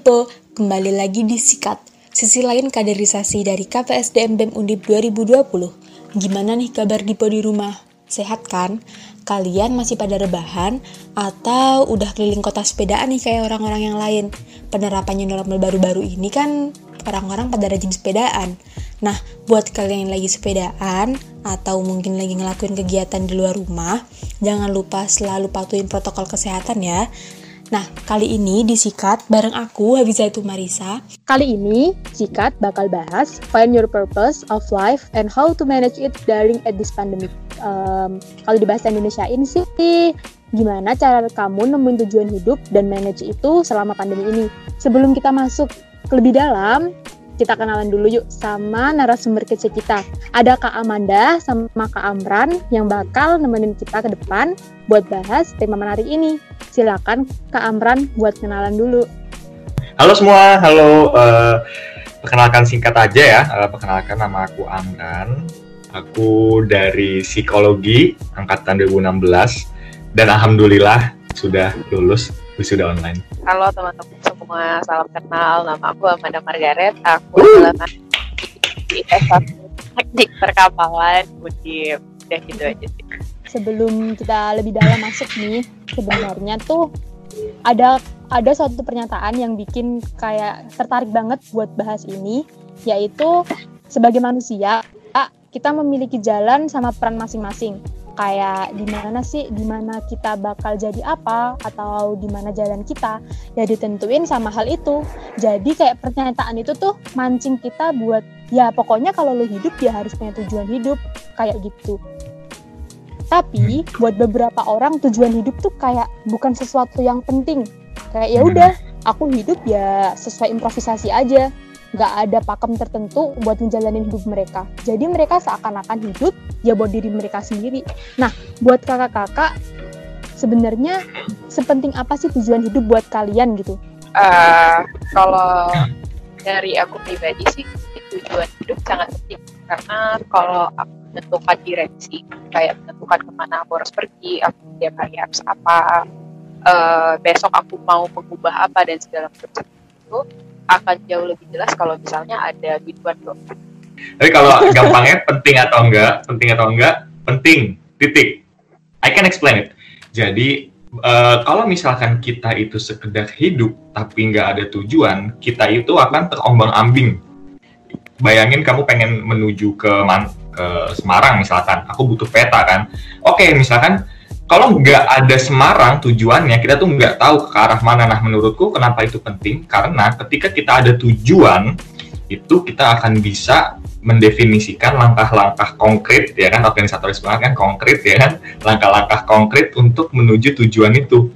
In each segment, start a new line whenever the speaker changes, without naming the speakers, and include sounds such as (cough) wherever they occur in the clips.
Kembali lagi di Sikat, sisi lain kaderisasi dari KPSDM BEM Undip 2020. Gimana nih kabar Dipo di rumah? Sehat kan? Kalian masih pada rebahan atau udah keliling kota sepedaan nih kayak orang-orang yang lain? Penerapannya normal baru-baru ini kan orang-orang pada rajin sepedaan. Nah, buat kalian yang lagi sepedaan atau mungkin lagi ngelakuin kegiatan di luar rumah, jangan lupa selalu patuhin protokol kesehatan ya. Nah, kali ini di Sikat bareng aku Habizaitu Marisa.
Kali ini Sikat bakal bahas find your purpose of life and how to manage it during at this pandemic. Um, kalau di bahasa Indonesia ini sih gimana cara kamu nemuin tujuan hidup dan manage itu selama pandemi ini. Sebelum kita masuk ke lebih dalam, kita kenalan dulu yuk sama narasumber kece kita. Ada Kak Amanda sama Kak Amran yang bakal nemenin kita ke depan buat bahas tema menarik ini. Silakan Kak Amran buat kenalan dulu.
Halo semua, halo. Uh, perkenalkan singkat aja ya. Uh, perkenalkan nama aku Amran. Aku dari psikologi angkatan 2016 dan alhamdulillah sudah lulus wisuda online.
Halo teman-teman semua, salam kenal. Nama aku Amanda Margaret. Aku adalah di S1 Teknik Perkapalan Udah gitu aja sih.
Sebelum kita lebih dalam masuk nih, sebenarnya tuh ada ada suatu pernyataan yang bikin kayak tertarik banget buat bahas ini, yaitu sebagai manusia kita memiliki jalan sama peran masing-masing. Kayak di mana sih di mana kita bakal jadi apa atau di mana jalan kita ya ditentuin sama hal itu. Jadi kayak pernyataan itu tuh mancing kita buat ya pokoknya kalau lo hidup ya harus punya tujuan hidup kayak gitu tapi buat beberapa orang tujuan hidup tuh kayak bukan sesuatu yang penting kayak ya udah aku hidup ya sesuai improvisasi aja nggak ada pakem tertentu buat menjalani hidup mereka. Jadi mereka seakan-akan hidup ya buat diri mereka sendiri. Nah, buat kakak-kakak sebenarnya sepenting apa sih tujuan hidup buat kalian gitu?
Uh, kalau dari aku pribadi sih tujuan hidup sangat penting karena kalau aku menentukan direksi kayak menentukan ke mana aku harus pergi, aku tiap hari harus apa, uh, besok aku mau mengubah apa dan segala macam itu akan jauh lebih jelas kalau misalnya ada biduan dong.
Tapi kalau gampangnya penting atau enggak, penting atau enggak, penting, titik. I can explain it. Jadi uh, kalau misalkan kita itu sekedar hidup tapi nggak ada tujuan, kita itu akan terombang-ambing. Bayangin kamu pengen menuju ke Man ke Semarang misalkan, aku butuh peta kan. Oke, okay, misalkan kalau nggak ada Semarang tujuannya kita tuh nggak tahu ke arah mana. Nah menurutku kenapa itu penting? Karena ketika kita ada tujuan itu kita akan bisa mendefinisikan langkah-langkah konkret ya kan? Organisatoris banget kan konkret ya kan? Langkah-langkah konkret untuk menuju tujuan itu.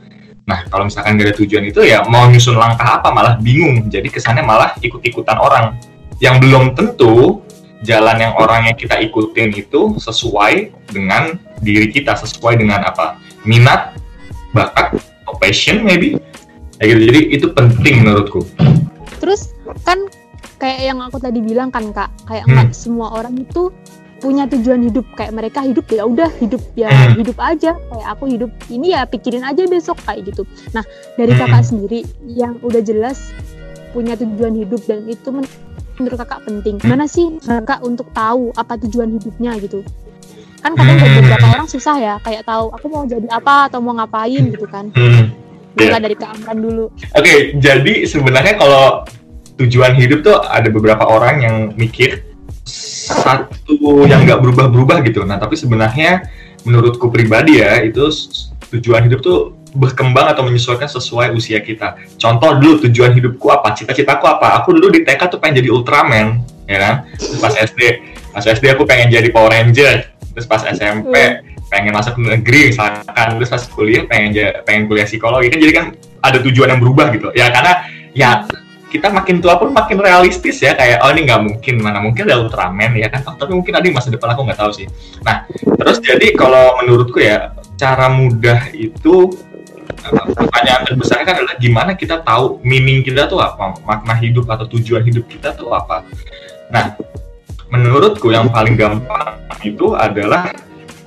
Nah kalau misalkan nggak ada tujuan itu ya mau nyusun langkah apa malah bingung. Jadi kesannya malah ikut-ikutan orang yang belum tentu jalan yang orang yang kita ikutin itu sesuai dengan diri kita, sesuai dengan apa minat, bakat, passion maybe. Kayak gitu. Jadi itu penting menurutku.
Terus kan kayak yang aku tadi bilang kan kak, kayak hmm. semua orang itu punya tujuan hidup kayak mereka hidup ya udah hidup ya hmm. hidup aja kayak aku hidup ini ya pikirin aja besok kayak gitu nah dari hmm. kakak sendiri yang udah jelas punya tujuan hidup dan itu menurut kakak penting? Gimana sih kakak untuk tahu apa tujuan hidupnya gitu? Kan kadang hmm. beberapa orang susah ya, kayak tahu aku mau jadi apa atau mau ngapain gitu kan. Hmm. Mulai yeah. dari keamanan dulu.
Oke, okay, jadi sebenarnya kalau tujuan hidup tuh ada beberapa orang yang mikir satu yang nggak berubah-berubah gitu. Nah, tapi sebenarnya menurutku pribadi ya itu tujuan hidup tuh berkembang atau menyesuaikan sesuai usia kita. Contoh dulu tujuan hidupku apa, cita-citaku apa. Aku dulu di TK tuh pengen jadi Ultraman, ya kan? Terus pas SD, pas SD aku pengen jadi Power Ranger. Terus pas SMP pengen masuk negeri misalkan. Terus pas kuliah pengen pengen kuliah psikologi kan. Jadi kan ada tujuan yang berubah gitu. Ya karena ya kita makin tua pun makin realistis ya kayak oh ini nggak mungkin mana mungkin ada Ultraman ya kan oh, tapi mungkin ada di masa depan aku nggak tahu sih nah terus jadi kalau menurutku ya cara mudah itu pertanyaan terbesarnya kan adalah gimana kita tahu meaning kita tuh apa, makna hidup atau tujuan hidup kita tuh apa. Nah, menurutku yang paling gampang itu adalah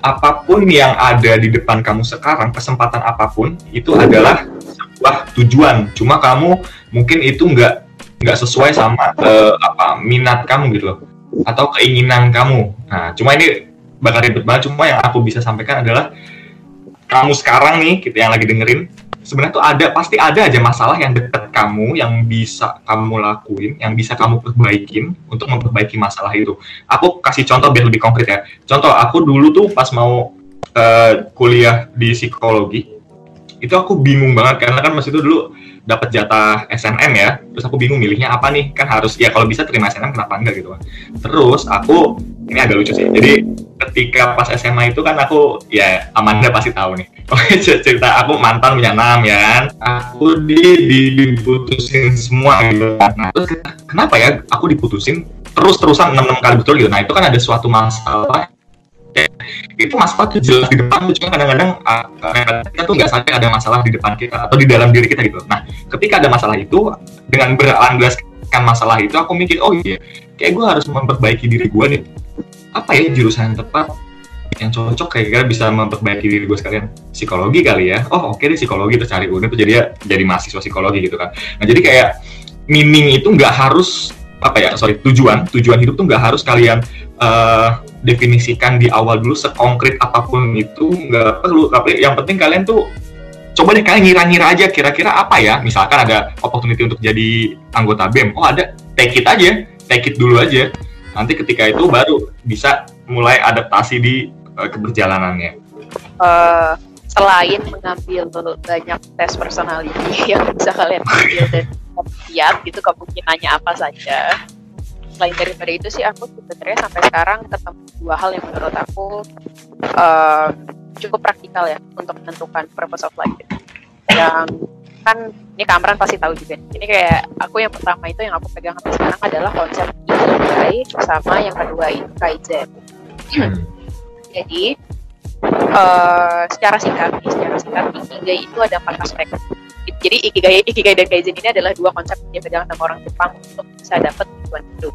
apa pun yang ada di depan kamu sekarang, kesempatan apa pun itu adalah sebuah tujuan. Cuma kamu mungkin itu nggak nggak sesuai sama uh, apa minat kamu gitu loh atau keinginan kamu. Nah cuma ini bakal ribet banget. Cuma yang aku bisa sampaikan adalah kamu sekarang nih kita yang lagi dengerin sebenarnya tuh ada pasti ada aja masalah yang dekat kamu yang bisa kamu lakuin, yang bisa kamu perbaikin untuk memperbaiki masalah itu. Aku kasih contoh biar lebih konkret ya. Contoh aku dulu tuh pas mau uh, kuliah di psikologi, itu aku bingung banget karena kan masih itu dulu dapat jatah SNM ya terus aku bingung milihnya apa nih? Kan harus ya kalau bisa terima SNM kenapa enggak gitu kan? Terus aku ini agak lucu sih jadi ketika pas SMA itu kan aku ya Amanda pasti tahu nih. (laughs) Oke cerita aku mantan punya enam ya kan? Aku di, di diputusin semua gitu kan. Nah terus kenapa ya aku diputusin? Terus terusan enam enam kali betul gitu. Nah itu kan ada suatu masalah itu masalah tuh jelas di depan cuma kadang-kadang uh, kita tuh nggak sadar ada masalah di depan kita atau di dalam diri kita gitu. Nah ketika ada masalah itu dengan berlandaskan masalah itu aku mikir oh iya kayak gue harus memperbaiki diri gue nih. Apa ya jurusan yang tepat yang cocok kayak kira bisa memperbaiki diri gue sekalian? Psikologi kali ya. Oh oke okay deh psikologi terus cari udah tuh jadi ya jadi mahasiswa psikologi gitu kan. Nah jadi kayak meaning itu nggak harus apa ya sorry tujuan tujuan hidup tuh nggak harus kalian uh, definisikan di awal dulu sekonkret apa pun itu nggak perlu. Tapi yang penting kalian tuh coba deh kalian ngira-ngira aja kira-kira apa ya. Misalkan ada opportunity untuk jadi anggota BEM. Oh ada. Take it aja. Take it dulu aja. Nanti ketika itu baru bisa mulai adaptasi di uh, keberjalanannya.
Uh, selain mengambil banyak tes personality (laughs) yang bisa kalian ambil dan (laughs) lihat gitu kemungkinannya apa saja selain daripada itu sih aku sebenarnya sampai sekarang ketemu dua hal yang menurut aku uh, cukup praktikal ya untuk menentukan purpose of life. Yang kan ini Kamran pasti tahu juga ini kayak aku yang pertama itu yang aku pegang sampai sekarang adalah konsep ikigai sama yang kedua itu kaizen hmm. jadi uh, secara singkat secara singkat ikigai itu ada empat aspek. Jadi ikigai ikigai dan kaizen ini adalah dua konsep yang dipegang sama orang Jepang untuk bisa dapat tujuan hidup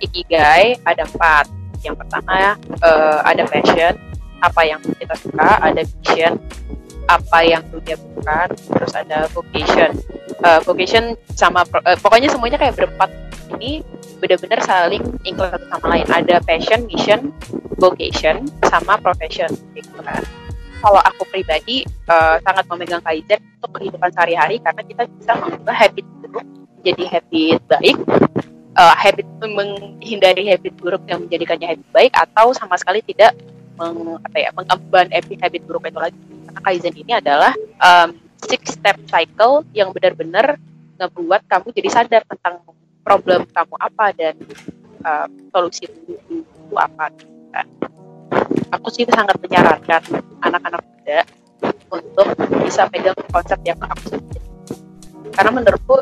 ikigai ada empat. Yang pertama uh, ada passion apa yang kita suka ada vision apa yang dunia bukan terus ada vocation. Uh, vocation sama uh, pokoknya semuanya kayak berempat. Ini benar-benar saling include satu sama lain. Ada passion mission vocation sama profession. Gitu kan. Kalau aku pribadi uh, sangat memegang kaizen untuk kehidupan sehari-hari karena kita bisa mengubah habit buruk menjadi habit baik uh, habit menghindari habit buruk yang menjadikannya habit baik atau sama sekali tidak meng, apa ya mengemban habit habit buruk itu lagi karena kaizen ini adalah um, six step cycle yang benar-benar ngebuat kamu jadi sadar tentang problem kamu apa dan uh, solusi itu apa kan aku sih sangat menyarankan anak-anak muda untuk bisa pegang konsep yang aku. Karena menurutku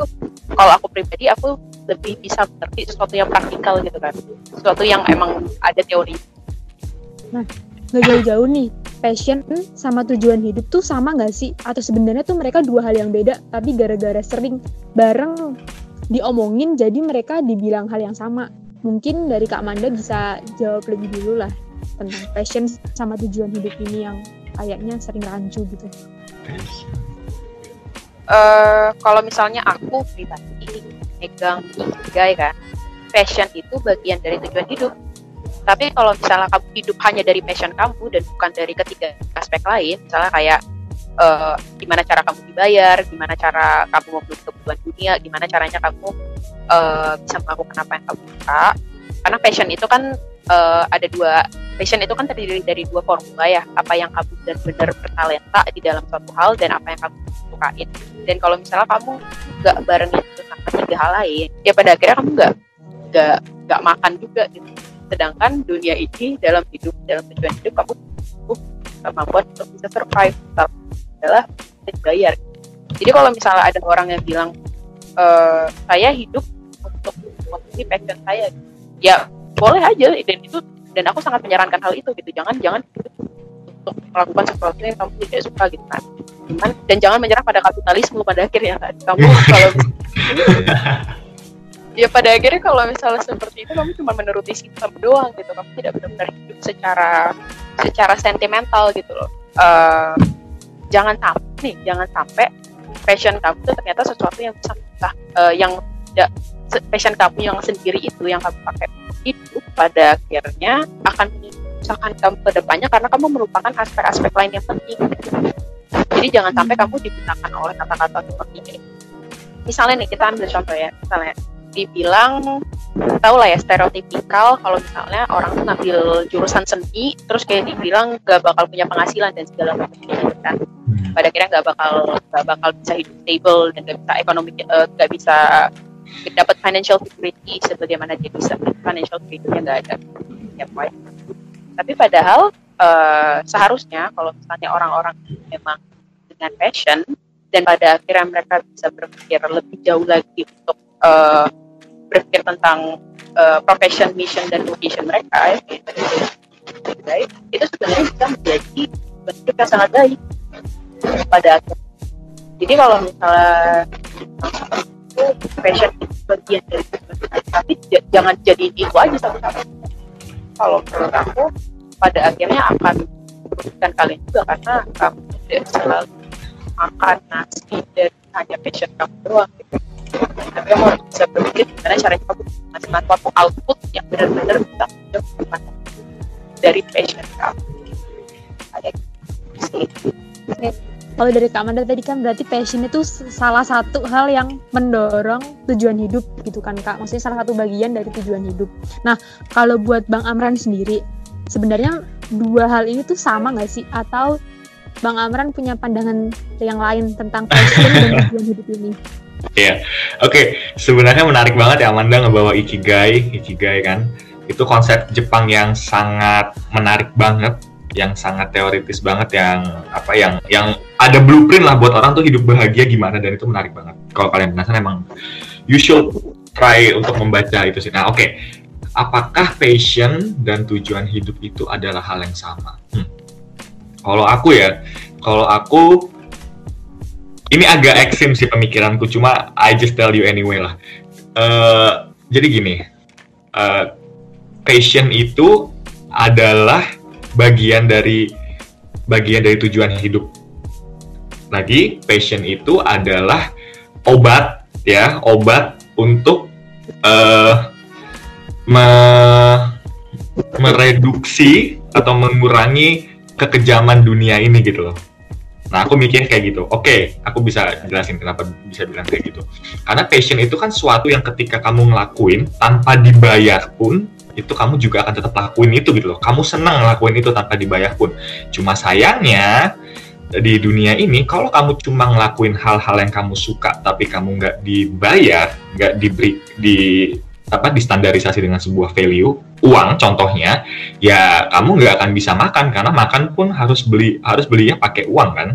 kalau aku pribadi aku lebih bisa mengerti sesuatu yang praktikal gitu kan, sesuatu yang emang ada teori.
Nah, gak jauh-jauh nih, passion sama tujuan hidup tuh sama gak sih? Atau sebenarnya tuh mereka dua hal yang beda, tapi gara-gara sering bareng diomongin jadi mereka dibilang hal yang sama. Mungkin dari Kak Manda bisa jawab lebih dulu lah tentang passion sama tujuan hidup ini yang kayaknya sering rancu gitu.
Uh, kalau misalnya aku pribadi megang ikigai kan, passion itu bagian dari tujuan hidup. Tapi kalau misalnya kamu hidup hanya dari passion kamu dan bukan dari ketiga aspek lain, misalnya kayak uh, gimana cara kamu dibayar, gimana cara kamu memenuhi kebutuhan dunia, gimana caranya kamu uh, bisa melakukan apa yang kamu suka. Karena passion itu kan uh, ada dua passion itu kan terdiri dari dua formula ya. Apa yang kamu benar-benar bertalenta di dalam suatu hal dan apa yang kamu sukain. Dan kalau misalnya kamu nggak bareng itu sama tiga hal lain ya pada akhirnya kamu nggak nggak nggak makan juga gitu. Sedangkan dunia ini dalam hidup dalam tujuan hidup kamu butuh kemampuan untuk bisa survive adalah dibayar. Jadi kalau misalnya ada orang yang bilang e, saya hidup untuk memenuhi passion saya ya boleh aja. Dan itu dan aku sangat menyarankan hal itu gitu. Jangan jangan untuk melakukan sesuatu yang kamu tidak suka gitu kan. Dan jangan menyerah pada kapitalisme pada akhirnya kan. Kamu (laughs) kalau ya pada akhirnya kalau misalnya seperti itu kamu cuma menuruti sistem doang gitu. Kamu tidak benar-benar hidup secara secara sentimental gitu loh. Uh, jangan sampai nih jangan sampai passion kamu itu ternyata sesuatu yang bisa uh, yang tidak passion kamu yang sendiri itu yang kamu pakai itu pada akhirnya akan menyusahkan kamu ke depannya karena kamu merupakan aspek-aspek lain yang penting. Jadi jangan sampai kamu digunakan oleh kata-kata seperti ini. Misalnya nih kita ambil contoh ya, misalnya dibilang tahu lah ya stereotipikal kalau misalnya orang tuh ngambil jurusan seni terus kayak dibilang gak bakal punya penghasilan dan segala macam gitu kan hmm. pada akhirnya gak bakal gak bakal bisa hidup stable dan gak bisa ekonomi uh, gak bisa dapat financial security sebagaimana dia bisa financial security yang gak ada. Ya point. Tapi padahal uh, seharusnya kalau misalnya orang-orang memang dengan passion dan pada akhirnya mereka bisa berpikir lebih jauh lagi untuk uh, berpikir tentang uh, profession, mission dan vocation mereka ya, baik, itu sebenarnya bisa menjadi bentuk yang sangat baik pada akhirnya. Jadi kalau misalnya passion bagian dari tapi jangan jadi itu aja satu-satu. Kalau menurut aku pada akhirnya akan merugikan kalian juga karena kamu tidak selalu makan nasi dan hanya passion kamu doang. Tapi kamu harus bisa berpikir gimana caranya kamu menghasilkan suatu output yang benar-benar bisa menunjukkan dari passion kamu. Gitu
kalau dari Kak Amanda tadi kan berarti passion itu salah satu hal yang mendorong tujuan hidup gitu kan Kak. Maksudnya salah satu bagian dari tujuan hidup. Nah, kalau buat Bang Amran sendiri, sebenarnya dua hal ini tuh sama nggak sih? Atau Bang Amran punya pandangan yang lain tentang passion dan (laughs) tujuan hidup ini?
Iya, oke. Okay. Sebenarnya menarik banget ya Amanda ngebawa ikigai, ikigai kan. Itu konsep Jepang yang sangat menarik banget, yang sangat teoritis banget, yang apa, yang yang ada blueprint lah buat orang tuh hidup bahagia gimana dan itu menarik banget. Kalau kalian penasaran emang you should try untuk membaca itu sih. Nah, oke. Okay. Apakah passion dan tujuan hidup itu adalah hal yang sama? Hmm. Kalau aku ya, kalau aku ini agak ekstrim sih pemikiranku cuma I just tell you anyway lah uh, jadi gini uh, passion itu adalah bagian dari bagian dari tujuan hidup lagi passion itu adalah obat ya obat untuk uh, me mereduksi atau mengurangi kekejaman dunia ini gitu loh Nah, aku mikir kayak gitu. Oke, okay, aku bisa jelasin kenapa bisa bilang kayak gitu. Karena passion itu kan suatu yang ketika kamu ngelakuin tanpa dibayar pun, itu kamu juga akan tetap lakuin itu gitu loh. Kamu senang ngelakuin itu tanpa dibayar pun. Cuma sayangnya di dunia ini, kalau kamu cuma ngelakuin hal-hal yang kamu suka tapi kamu nggak dibayar, nggak diberi di apa distandarisasi dengan sebuah value uang contohnya ya kamu nggak akan bisa makan karena makan pun harus beli harus belinya pakai uang kan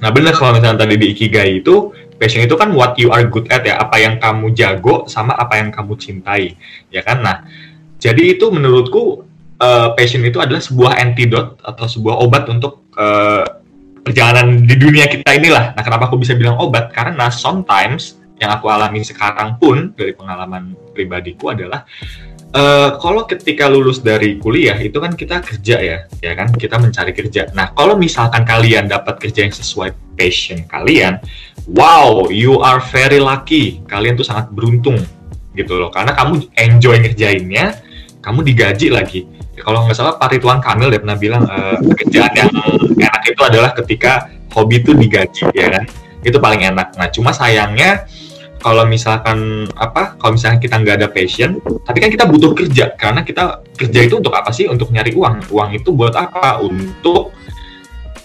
nah benar kalau misalnya tadi di ikigai itu passion itu kan what you are good at ya apa yang kamu jago sama apa yang kamu cintai ya kan nah jadi itu menurutku uh, passion itu adalah sebuah antidote atau sebuah obat untuk uh, perjalanan di dunia kita inilah nah kenapa aku bisa bilang obat karena sometimes yang aku alami sekarang pun dari pengalaman pribadiku adalah uh, kalau ketika lulus dari kuliah itu kan kita kerja ya, ya kan kita mencari kerja. Nah kalau misalkan kalian dapat kerja yang sesuai passion kalian, wow, you are very lucky. Kalian tuh sangat beruntung gitu loh, karena kamu enjoy ngerjainnya, kamu digaji lagi. Ya, kalau nggak salah Pak Ridwan Kamil dia pernah bilang uh, kerjaan yang enak itu adalah ketika hobi itu digaji ya kan, itu paling enak. Nah cuma sayangnya kalau misalkan apa kalau misalkan kita nggak ada passion tapi kan kita butuh kerja. Karena kita kerja itu untuk apa sih? Untuk nyari uang. Uang itu buat apa? Untuk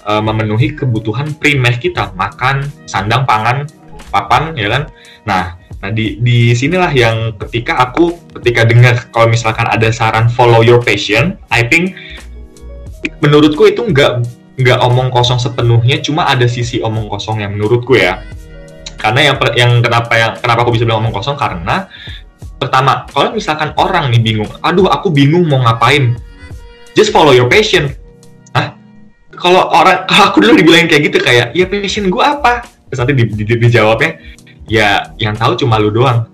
uh, memenuhi kebutuhan primer kita. Makan sandang pangan papan ya kan? Nah nah di di sinilah yang ketika aku ketika dengar kalau misalkan ada saran follow your passion I think menurutku itu nggak nggak omong kosong sepenuhnya cuma ada sisi omong kosong yang menurutku ya. Karena yang yang kenapa yang kenapa aku bisa bilang ngomong kosong? Karena pertama kalau misalkan orang nih bingung aduh aku bingung mau ngapain? Just follow your passion. Ah kalau orang kalau aku dulu dibilangin kayak gitu kayak ya passion gue apa? Terus nanti di, di, di, dijawabnya ya yang tahu cuma lu doang.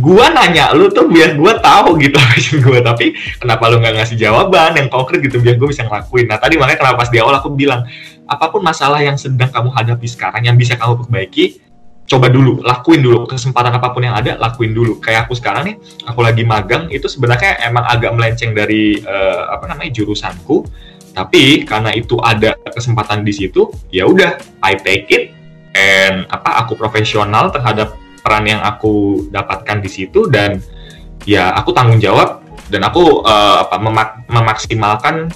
Gua nanya lu tuh biar gua tahu gitu (laughs) passion gua. Tapi kenapa lu nggak ngasih jawaban yang konkret gitu biar gua bisa ngelakuin? Nah tadi makanya kenapa pas di awal aku bilang apa pun masalah yang sedang kamu hadapi sekarang yang bisa kamu perbaiki coba dulu lakuin dulu. Kesempatan apa pun yang ada lakuin dulu. Kayak aku sekarang nih aku lagi magang itu sebenarnya emang agak melenceng dari uh, apa namanya jurusanku. Tapi karena itu ada kesempatan di situ ya udah I take it and apa aku profesional terhadap peran yang aku dapatkan di situ dan ya aku tanggung jawab dan aku uh, apa memak memaksimalkan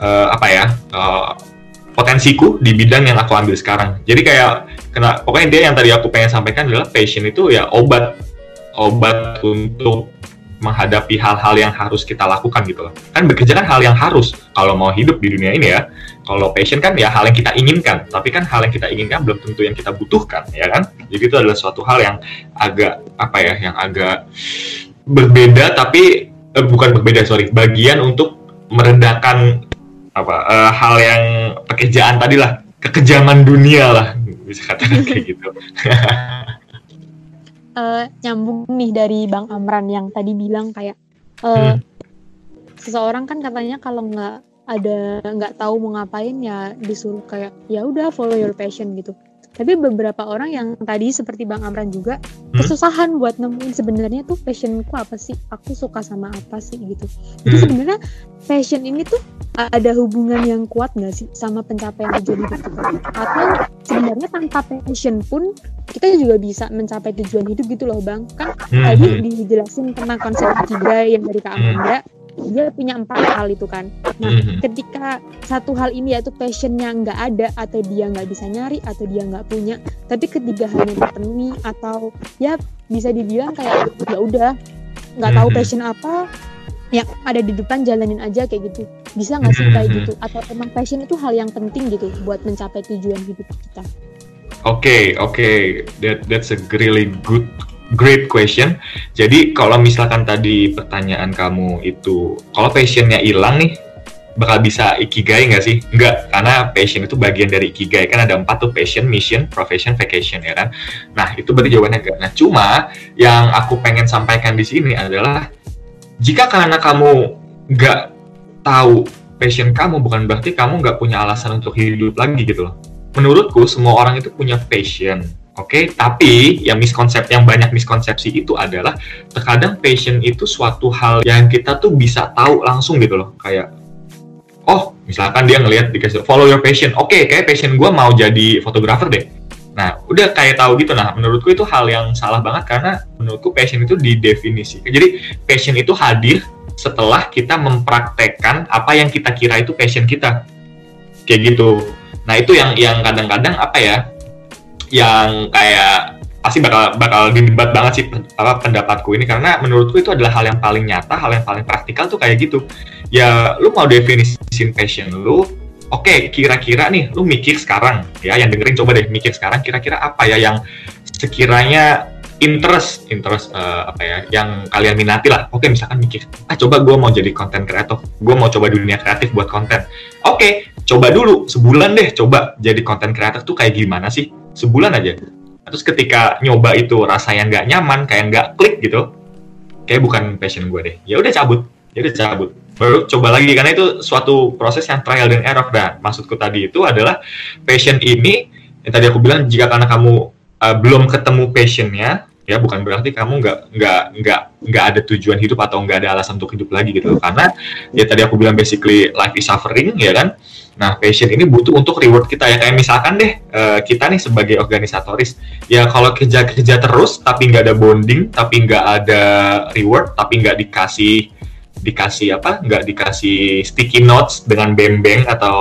uh, apa ya uh, potensiku di bidang yang aku ambil sekarang. Jadi kayak kena pokoknya dia yang tadi aku pengen sampaikan adalah passion itu ya obat obat untuk menghadapi hal-hal yang harus kita lakukan gitu loh. Kan bekerja kan hal yang harus kalau mau hidup di dunia ini ya. Kalau passion kan ya hal yang kita inginkan, tapi kan hal yang kita inginkan belum tentu yang kita butuhkan, ya kan? Jadi itu adalah suatu hal yang agak apa ya, yang agak berbeda tapi eh, bukan berbeda sorry bagian untuk meredakan apa uh, hal yang pekerjaan tadi lah kekejaman dunia lah bisa katakan kayak (laughs) gitu
uh, (laughs) nyambung nih dari bang Amran yang tadi bilang kayak uh, hmm. seseorang kan katanya kalau nggak ada nggak tahu mau ngapain ya disuruh kayak ya udah follow your passion gitu tapi beberapa orang yang tadi seperti Bang Amran juga hmm? kesusahan buat nemuin sebenarnya tuh passionku apa sih aku suka sama apa sih gitu jadi hmm. sebenarnya passion ini tuh ada hubungan yang kuat nggak sih sama pencapaian tujuan hidup kita atau sebenarnya tanpa passion pun kita juga bisa mencapai tujuan hidup gitu loh bang kan hmm. tadi hmm. dijelasin tentang konsep tiga yang dari Kak Amanda hmm dia punya empat hal itu kan nah mm-hmm. ketika satu hal ini yaitu passionnya nggak ada atau dia nggak bisa nyari atau dia nggak punya tapi ketiga halnya terpenuhi atau ya bisa dibilang kayak ya udah nggak tahu mm-hmm. passion apa yang ada di depan jalanin aja kayak gitu bisa nggak sih kayak mm-hmm. gitu atau emang passion itu hal yang penting gitu buat mencapai tujuan hidup kita
Oke, okay, oke, okay. that that's a really good great question. Jadi kalau misalkan tadi pertanyaan kamu itu, kalau passionnya hilang nih, bakal bisa ikigai nggak sih? Nggak, karena passion itu bagian dari ikigai. Kan ada empat tuh, passion, mission, profession, vacation, ya kan? Nah, itu berarti jawabannya enggak. Nah, cuma yang aku pengen sampaikan di sini adalah, jika karena kamu nggak tahu passion kamu, bukan berarti kamu nggak punya alasan untuk hidup lagi gitu loh. Menurutku, semua orang itu punya passion Oke, okay? tapi yang miskonsep yang banyak miskonsepsi itu adalah terkadang passion itu suatu hal yang kita tuh bisa tahu langsung gitu loh, kayak oh misalkan dia ngelihat dikasih follow your passion, oke okay, kayak passion gue mau jadi fotografer deh. Nah, udah kayak tahu gitu. Nah, menurutku itu hal yang salah banget karena menurutku passion itu didefinisi. Jadi passion itu hadir setelah kita mempraktekkan apa yang kita kira itu passion kita, kayak gitu. Nah, itu yang yang kadang-kadang apa ya? Yang kayak pasti bakal bakal didebat banget sih apa pendapatku ini. Karena menurutku itu adalah hal yang paling nyata, hal yang paling praktikal tuh kayak gitu. Ya lu mau definisin passion lu, oke okay, kira-kira nih lu mikir sekarang ya yang dengerin coba deh mikir sekarang kira-kira apa ya yang sekiranya interest interest uh, apa ya yang kalian minati lah. Oke okay, misalkan mikir ah coba gue mau jadi konten kreator gue mau coba dunia kreatif buat konten. Oke okay, coba dulu sebulan deh coba jadi konten kreator tuh kayak gimana sih sebulan aja. Terus ketika nyoba itu rasanya nggak nyaman kayak nggak klik gitu kayak bukan passion gue deh. Ya udah cabut ya udah cabut. Baru coba lagi karena itu suatu proses yang trial dan error. Dan maksudku tadi itu adalah passion ini yang tadi aku bilang jika karena kamu uh, belum ketemu passionnya ya bukan berarti kamu nggak nggak nggak nggak ada tujuan hidup atau nggak ada alasan untuk hidup lagi gitu. Karena ya tadi aku bilang basically life is suffering ya kan Nah, passion ini butuh untuk reward kita ya. Kayak misalkan deh, uh, kita nih sebagai organisatoris, ya kalau kerja-kerja terus, tapi nggak ada bonding, tapi nggak ada reward, tapi nggak dikasih dikasih apa nggak dikasih sticky notes dengan bembeng atau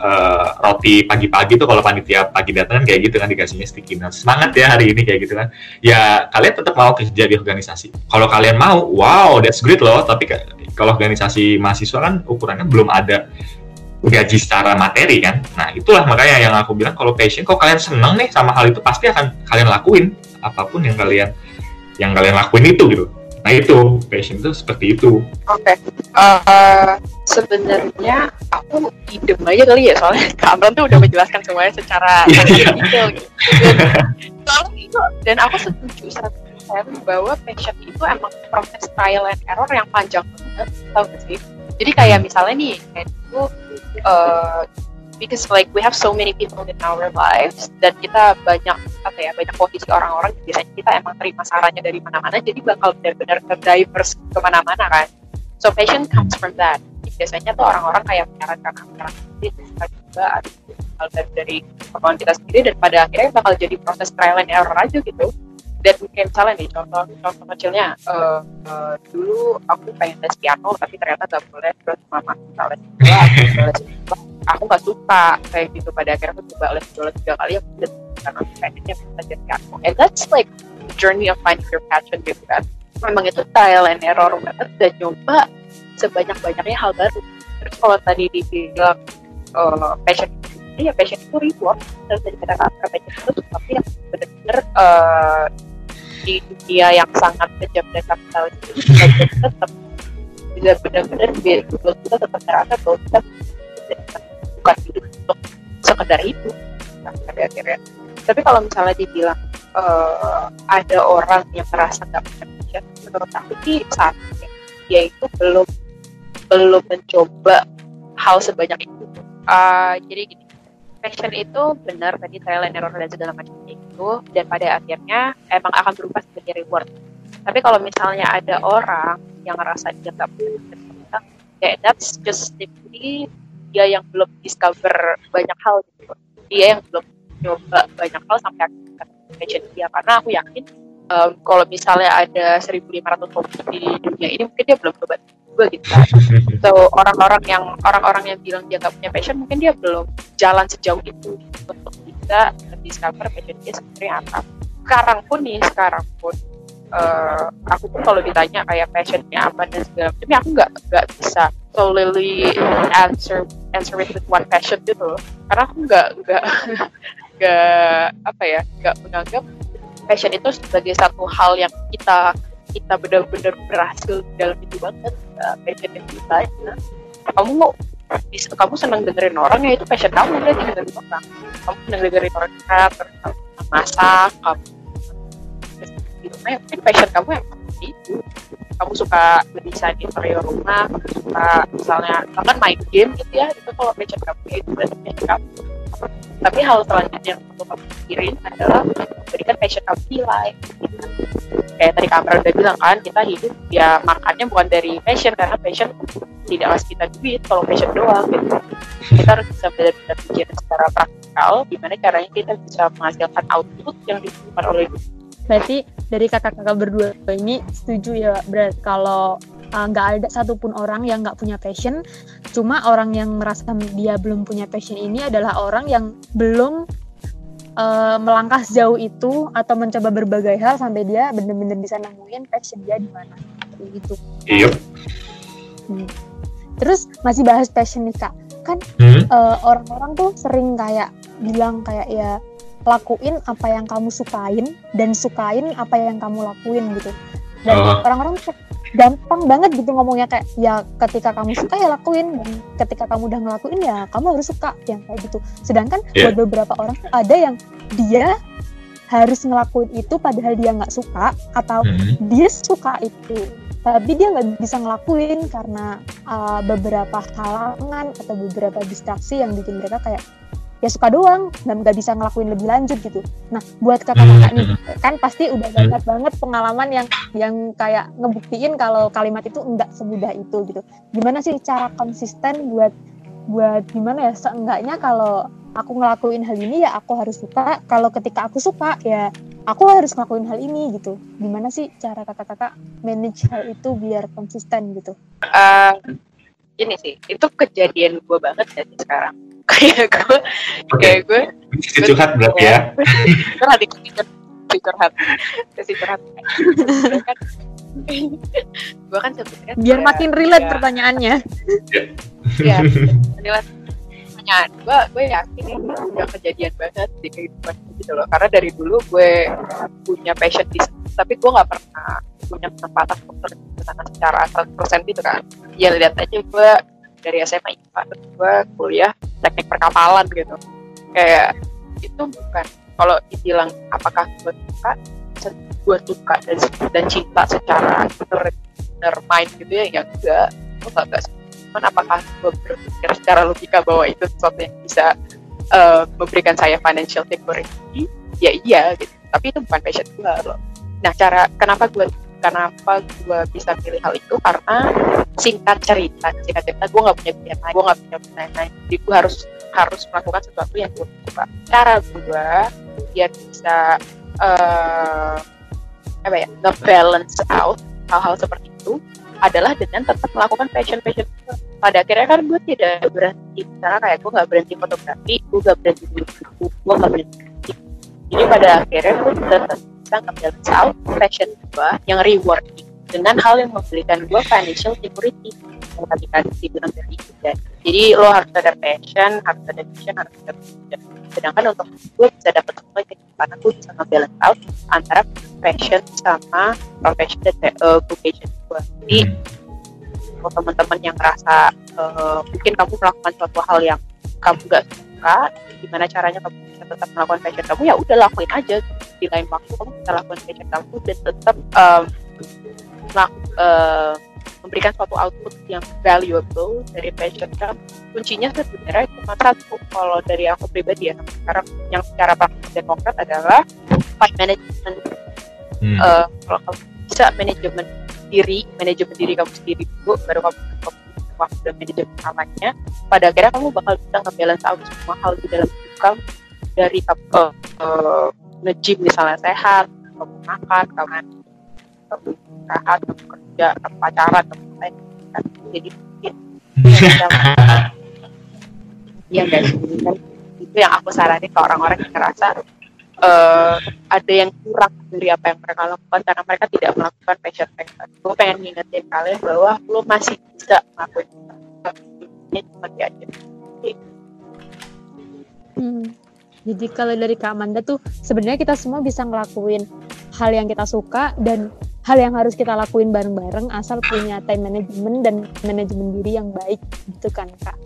uh, roti pagi-pagi tuh kalau panitia pagi datang kan kayak gitu kan dikasihnya sticky notes. Semangat ya hari ini kayak gitu kan. Ya kalian tetap mau kerja di organisasi. Kalau kalian mau wow that's great loh. Tapi kalau organisasi mahasiswa kan ukurannya belum ada gaji secara materi kan. Nah itulah makanya yang aku bilang kalau passion, kalau kalian seneng nih sama hal itu pasti akan kalian lakuin apa pun yang kalian yang kalian lakuin itu gitu. Nah itu passion itu seperti itu.
Oke, okay. uh, eh, sebenarnya aku idem aja kali ya soalnya (laughs) Kak tuh udah menjelaskan semuanya secara (laughs) iya. detail gitu. Dan, itu dan aku setuju satu bahwa passion itu emang proses trial and error yang panjang banget, tau gak sih? Jadi kayak misalnya nih, kayak itu uh, because like we have so many people in our lives dan kita banyak apa ya banyak posisi orang-orang biasanya kita emang terima sarannya dari mana-mana jadi bakal benar-benar ke diverse ke mana-mana kan? So passion comes from that. Biasanya tuh orang-orang kayak menyarankan jadi kita juga ada hal dari, pengalaman kita sendiri dan pada akhirnya bakal jadi proses trial and error aja gitu dan kayak misalnya nih contoh contoh kecilnya uh, uh, dulu aku pengen les piano tapi ternyata gak boleh terus mama minta les les aku nggak suka kayak gitu. Pada akhirnya aku coba les dua tiga kali aku udah karena pengennya belajar piano. And that's like journey of finding your passion gitu kan. Memang itu trial and error banget dan nyoba sebanyak-banyaknya hal baru. Terus kalau tadi dibilang uh, passion ya passion itu reward. Terus tadi kata kata passion itu sesuatu yang benar-benar uh, di dunia yang sangat kejam dan kapitalis itu kita tetap bisa benar-benar biar kita tetap merasa bahwa kita bukan hidup untuk sekedar hidup nah, pada akhirnya. Tapi kalau misalnya dibilang uh, ada orang yang merasa nggak passion menurut aku sih saat dia itu belum belum mencoba hal sebanyak itu. Uh, jadi gini passion itu benar tadi trial and error dan segala macam itu dan pada akhirnya emang akan berubah sebagai reward. Tapi kalau misalnya ada orang yang ngerasa dia nggak punya kayak that's just simply dia yang belum discover banyak hal gitu. Dia yang belum nyoba banyak hal sampai akhirnya passion dia. Karena aku yakin um, kalau misalnya ada 1.500 kopi di dunia ini mungkin dia belum coba juga gitu. Kan. (laughs) So orang-orang yang orang-orang yang bilang dia gak punya passion mungkin dia belum jalan sejauh itu untuk bisa discover passion dia sebenarnya apa. Sekarang pun nih, sekarang pun uh, aku pun kalau ditanya kayak passionnya apa dan segala macam, ya aku nggak nggak bisa solely answer answer it with one passion gitu Karena aku nggak nggak (laughs) nggak apa ya nggak menganggap passion itu sebagai satu hal yang kita kita benar-benar berhasil dalam itu banget uh, passion kita ya. kamu bisa kamu senang dengerin orang ya itu passion kamu berarti dengerin orang. Kamu senang dengerin orang curhat masak kamu gitu. Nah, mungkin passion kamu yang itu kamu suka mendesain interior rumah kamu suka misalnya bahkan main game gitu ya itu kalau passion kamu ya itu berarti passion kamu tapi hal selanjutnya yang perlu kamu pikirin adalah memberikan passion kamu gitu. kayak tadi kamera udah bilang kan kita hidup ya makannya bukan dari passion karena passion tidak ngasih kita duit kalau passion doang gitu. Kita harus bisa benar-benar pikir secara praktikal gimana caranya kita bisa menghasilkan output yang dibutuhkan oleh
Berarti dari kakak-kakak berdua ini setuju ya berat kalau nggak uh, ada satupun orang yang nggak punya passion cuma orang yang merasa dia belum punya passion ini adalah orang yang belum uh, melangkah sejauh itu atau mencoba berbagai hal sampai dia benar-benar bisa nemuin passion dia di mana gitu.
Iya.
Hmm. Terus masih bahas passion nih kak, kan hmm? uh, orang-orang tuh sering kayak bilang kayak ya lakuin apa yang kamu sukain dan sukain apa yang kamu lakuin gitu. Dan uh. orang-orang gampang banget gitu ngomongnya kayak ya ketika kamu suka ya lakuin dan ketika kamu udah ngelakuin ya kamu harus suka yang kayak gitu sedangkan yeah. buat beberapa orang ada yang dia harus ngelakuin itu padahal dia nggak suka atau hmm. dia suka itu tapi dia nggak bisa ngelakuin karena uh, beberapa halangan atau beberapa distraksi yang bikin mereka kayak ya suka doang dan nggak bisa ngelakuin lebih lanjut gitu. Nah buat kakak-kakak nih hmm. kan pasti udah banyak banget pengalaman yang yang kayak ngebuktiin kalau kalimat itu enggak semudah itu gitu. Gimana sih cara konsisten buat buat gimana ya seenggaknya kalau aku ngelakuin hal ini ya aku harus suka. Kalau ketika aku suka ya aku harus ngelakuin hal ini gitu. Gimana sih cara kakak-kakak manage hal itu biar konsisten gitu?
Uh, ini sih itu kejadian gue banget ya sekarang kayak gue kayak gue
sisi curhat berarti ya.
Curhat di sisi curhat. Sisi curhat. Kan gue kan sebenarnya
biar makin relate ya, pertanyaannya.
Ya relate. Pertanyaan gue gue yakin ini udah kejadian banget di kehidupan gitu loh. Karena dari dulu gue punya passion di tapi gue nggak pernah punya kesempatan untuk terjun ke sana secara 100% gitu kan. Ya lihat aja gue dari SMA IPA gue kuliah teknik perkapalan gitu. Kayak itu bukan kalau dibilang apakah gue suka gue suka dan, dan cinta secara bener main gitu ya ya enggak. Gue gak, gak cuman apakah gue berpikir secara logika bahwa itu sesuatu yang bisa uh, memberikan saya financial security? Ya iya gitu. Tapi itu bukan passion gue loh. Nah cara kenapa gue kenapa gue bisa pilih hal itu karena singkat cerita singkat cerita gue nggak punya pilihan lain gue nggak punya pilihan lain. Jadi gue harus harus melakukan sesuatu yang gue suka. Cara gue biar bisa uh, apa ya nge-balance out hal-hal seperti itu adalah dengan tetap melakukan passion passion pada akhirnya kan gue tidak berhenti. Karena kayak gue nggak berhenti fotografi gue nggak berhenti buku gue nggak berhenti jadi pada akhirnya gue tetap bisa nge-balance out passion gue yang rewarding dengan hal yang memberikan gue financial security yang tadi kan dibilang dari ya. jadi lo harus ada passion harus ada vision harus ada vision sedangkan untuk gue bisa dapat semua itu karena gue bisa nge-balance out antara passion sama profession dan uh, vocation gue jadi hmm. kalau teman-teman yang ngerasa uh, mungkin kamu melakukan suatu hal yang kamu gak suka gimana caranya kamu bisa tetap melakukan passion kamu ya udah lakuin aja. Di lain waktu kamu bisa lakukan passion kamu dan tetap um, uh, memberikan suatu output yang valuable dari passion kamu. Kuncinya sebenarnya cuma satu kalau dari aku pribadi ya. Sekarang yang secara praktis dan konkret adalah time management. Hmm. uh, kalau kamu bisa manajemen diri manajemen diri kamu sendiri dulu baru kamu waktu dan manajemen namanya pada akhirnya kamu bakal bisa nge-balance out semua hal di dalam hidup kamu. Dari uh, uh, nge-gym misalnya sehat kamu makan kamu kamu istirahat kamu kerja kamu pacaran kamu lain kan jadi mungkin (laughs) iya guys. Itu yang aku saranin ke orang-orang yang ngerasa uh, ada yang kurang dari apa yang mereka lakukan karena mereka tidak melakukan passion mereka. Gue pengen ngingetin kalian bahwa lo masih bisa melakukan ini cuma aja.
Hmm. Jadi kalau dari Kak Amanda tuh sebenarnya kita semua bisa ngelakuin hal yang kita suka dan hal yang harus kita lakuin bareng-bareng asal punya time management dan manajemen diri yang baik gitu kan Kak.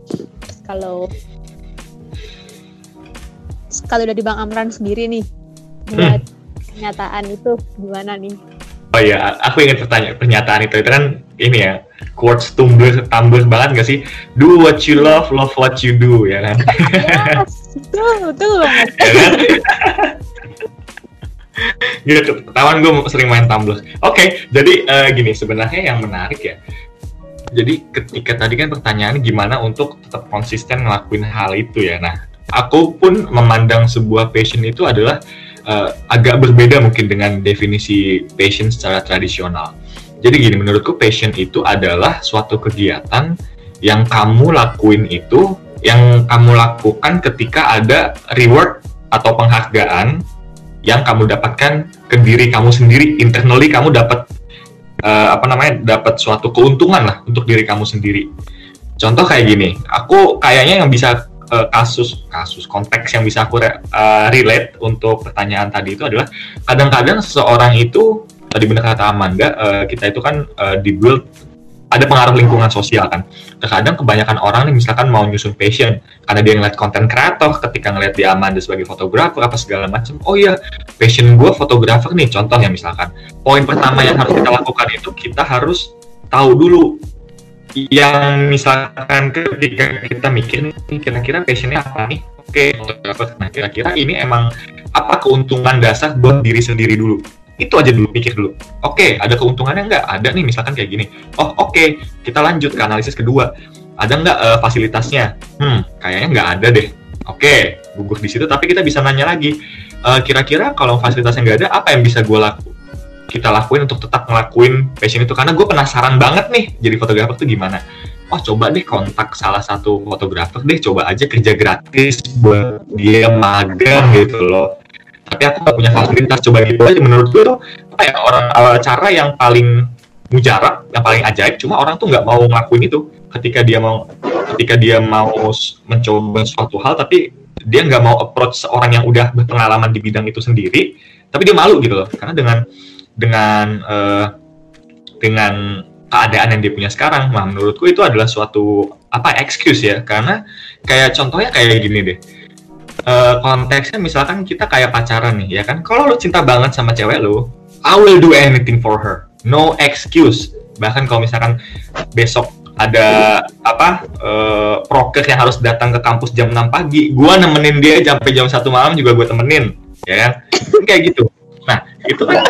Kalau kalau dari Bang Amran sendiri nih buat hmm. pernyataan itu gimana nih?
Oh iya, aku ingat pertanyaan pernyataan itu itu kan ini ya quotes tumblr tumblr banget gak sih? Do what you love, love what you do ya kan?
Yes, betul betul banget. (laughs) ya kan?
gitu, ketahuan gue sering main Tumblr. Oke, okay, jadi uh, gini sebenarnya yang menarik ya. Jadi ketika tadi kan pertanyaan gimana untuk tetap konsisten ngelakuin hal itu ya. Nah, aku pun memandang sebuah passion itu adalah uh, agak berbeda mungkin dengan definisi passion secara tradisional. Jadi gini, menurutku passion itu adalah suatu kegiatan yang kamu lakuin itu, yang kamu lakukan ketika ada reward atau penghargaan yang kamu dapatkan ke diri kamu sendiri, internally kamu dapat uh, apa namanya, dapat suatu keuntungan lah untuk diri kamu sendiri. Contoh kayak gini, aku kayaknya yang bisa kasus kasus konteks yang bisa aku re, uh, relate untuk pertanyaan tadi itu adalah kadang-kadang seseorang itu tadi benar kata Amanda uh, kita itu kan uh, dibuild ada pengaruh lingkungan sosial kan. Terkadang kebanyakan orang nih misalkan mau nyusun passion karena dia ngeliat konten kreator ketika ngeliat di Amanda sebagai fotografer apa segala macam. Oh iya, passion gue fotografer nih contohnya misalkan. Poin pertama yang harus kita lakukan itu kita harus tahu dulu yang misalkan ketika kita mikir kira-kira passionnya apa nih? Oke okay, nah kira-kira ini emang apa keuntungan dasar buat diri sendiri dulu? Itu aja dulu pikir dulu. Oke okay, ada keuntungannya nggak? Ada nih misalkan kayak gini. Oh oke okay, kita lanjut ke analisis kedua. Ada nggak uh, fasilitasnya? Hmm kayaknya nggak ada deh. Oke okay, gugur di situ tapi kita bisa nanya lagi. Uh, kira-kira kalau fasilitasnya nggak ada apa yang bisa gue lakukan kita lakuin untuk tetap ngelakuin passion itu. Karena gue penasaran banget nih jadi fotografer tuh gimana. Oh coba deh kontak salah satu fotografer deh coba aja kerja gratis buat dia magang gitu loh. Tapi aku gak punya fasilitas coba gitu aja. Menurut gue tuh apa ya orang uh, cara yang paling mujarab yang paling ajaib cuma orang tuh nggak mau ngelakuin itu. Ketika dia mau ketika dia mau mencoba suatu hal tapi dia nggak mau approach seorang yang udah berpengalaman di bidang itu sendiri tapi dia malu gitu loh. Karena dengan dengan uh, dengan keadaan yang dia punya sekarang, nah menurutku itu adalah suatu apa excuse ya, karena kayak contohnya kayak gini deh. Uh, konteksnya misalkan kita kayak pacaran nih ya kan, kalau lo cinta banget sama cewek lo, I will do anything for her, no excuse. Bahkan kalau misalkan besok ada apa uh, proker yang harus datang ke kampus jam 6 pagi gue nemenin dia sampai jam satu malam juga gue temenin ya kan? Kayak gitu nah itu kan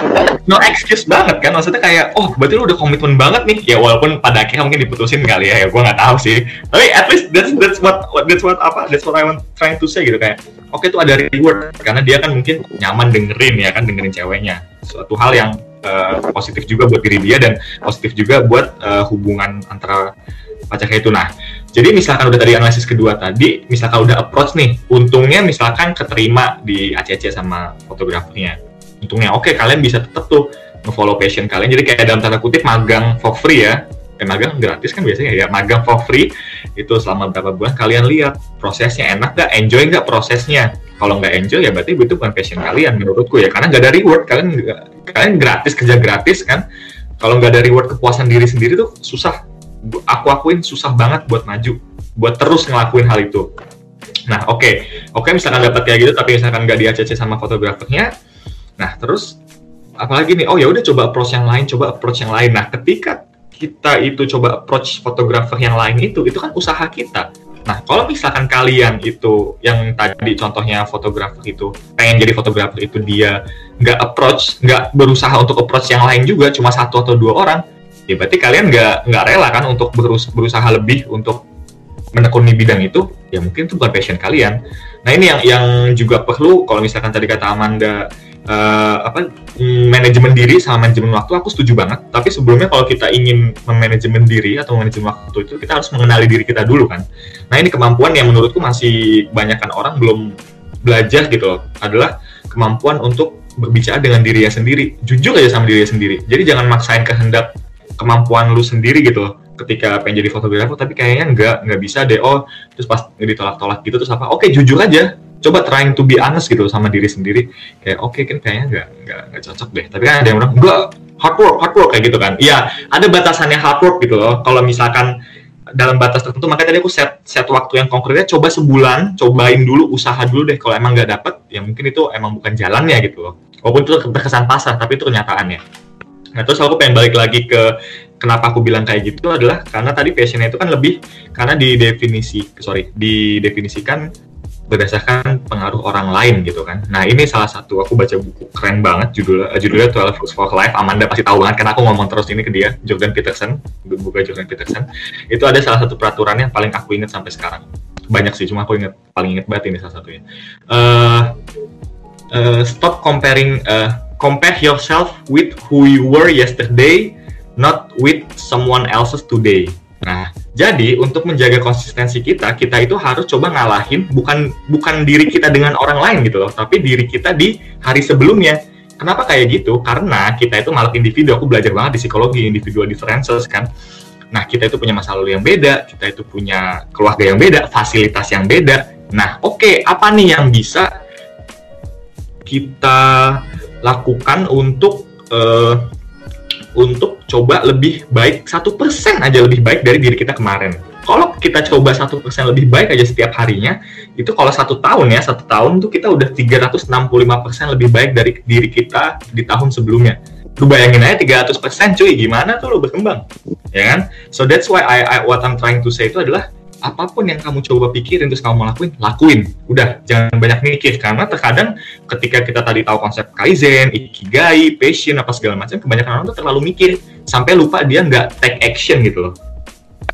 no excuse banget kan? Maksudnya kayak oh berarti lu udah komitmen banget nih. Ya walaupun pada akhirnya mungkin diputusin kali ya, ya gue nggak tahu sih. Tapi at least that's that's what that's what apa that's what I want trying to say gitu kayak oke okay, tuh ada reward. Karena dia kan mungkin nyaman dengerin ya kan dengerin ceweknya. Suatu hal yang uh, positif juga buat diri dia dan positif juga buat uh, hubungan antara pacarnya itu. Nah, jadi misalkan udah tadi analisis kedua tadi, misalkan udah approach nih, untungnya misalkan keterima di ACC sama fotografernya. Untungnya. Oke, kalian bisa tetap tuh nge-follow passion kalian. Jadi kayak dalam tanda kutip magang for free ya. Eh, magang gratis kan biasanya ya, magang for free itu selama berapa bulan kalian lihat prosesnya. Enak gak, enjoy gak prosesnya? Kalau nggak enjoy ya berarti itu bukan passion kalian menurutku ya. Karena nggak ada reward. Kalian kalian gratis kerja gratis kan? Kalau nggak ada reward kepuasan diri sendiri tuh susah. Aku akuin susah banget buat maju. Buat terus ngelakuin hal itu. Nah oke. Okay. oke okay, misalkan dapat kayak gitu tapi misalkan nggak di ACC sama fotografernya nah terus apalagi nih? Oh ya udah coba approach yang lain coba approach yang lain. Nah ketika kita itu coba approach fotografer yang lain itu itu kan usaha kita. Nah, kalau misalkan kalian itu yang tadi contohnya fotografer itu pengen jadi fotografer itu dia nggak approach, nggak berusaha untuk approach yang lain juga, cuma satu atau dua orang, ya berarti kalian nggak nggak rela kan untuk berus berusaha lebih untuk menekuni bidang itu, ya mungkin itu bukan passion kalian. Nah ini yang yang juga perlu kalau misalkan tadi kata Amanda uh, apa manajemen diri sama manajemen waktu aku setuju banget. Tapi sebelumnya kalau kita ingin memanajemen diri atau manajemen waktu itu kita harus mengenali diri kita dulu kan. Nah ini kemampuan yang menurutku masih banyakkan orang belum belajar gitu loh adalah kemampuan untuk berbicara dengan dirinya sendiri. Jujur aja sama dirinya sendiri. Jadi jangan maksain kehendak kemampuan lu sendiri gitu loh ketika pengen jadi fotografer tapi kayaknya nggak nggak bisa deh. Oh terus pas ditolak-tolak gitu terus apa oke jujur aja. Coba trying to be honest gitu sama diri sendiri. Kayak oke okay, kan kayaknya nggak nggak nggak cocok deh. Tapi kan ada yang bilang enggak hard work hard work kayak gitu kan. Iya ada batasannya hard work gitu loh. Kalau misalkan dalam batas tertentu makanya tadi aku set set waktu yang konkretnya coba sebulan cobain dulu usaha dulu deh. Kalau emang nggak dapet ya mungkin itu emang bukan jalannya gitu loh. Walaupun itu terkesan pasar tapi itu kenyataannya. Nah terus aku pengen balik lagi ke kenapa aku bilang kayak gitu adalah karena tadi passionnya itu kan lebih karena didefinisi sorry didefinisikan berdasarkan pengaruh orang lain gitu kan. Nah ini salah satu aku baca buku keren banget judulnya judulnya Twelve Rules for Life. Amanda pasti tahu banget karena aku ngomong terus ini ke dia Jordan Peterson buku Jordan Peterson. Itu ada salah satu peraturan yang paling aku ingat sampai sekarang. Banyak sih cuma aku ingat paling ingat banget ini salah satunya. Uh, uh, stop comparing uh, compare yourself with who you were yesterday, with someone else's today. Nah, jadi untuk menjaga konsistensi kita, kita itu harus coba ngalahin bukan bukan diri kita dengan orang lain gitu loh, tapi diri kita di hari sebelumnya. Kenapa kayak gitu? Karena kita itu malah individu. Aku belajar banget di psikologi individual differences kan. Nah, kita itu punya masa lalu yang beda, kita itu punya keluarga yang beda, fasilitas yang beda. Nah, oke, okay, apa nih yang bisa kita lakukan untuk uh, untuk coba lebih baik satu persen aja lebih baik dari diri kita kemarin. Kalau kita coba satu persen lebih baik aja setiap harinya, itu kalau satu tahun ya satu tahun tuh kita udah 365 persen lebih baik dari diri kita di tahun sebelumnya. Lu bayangin aja 300 persen cuy, gimana tuh lu berkembang, ya kan? So that's why I, I what I'm trying to say itu adalah apa pun yang kamu coba pikirin terus kamu lakuin, lakuin. Udah, jangan banyak mikir karena terkadang ketika kita tadi tahu konsep kaizen, ikigai, passion apa segala macam, kebanyakan orang tuh terlalu mikir sampai lupa dia nggak take action gitu loh.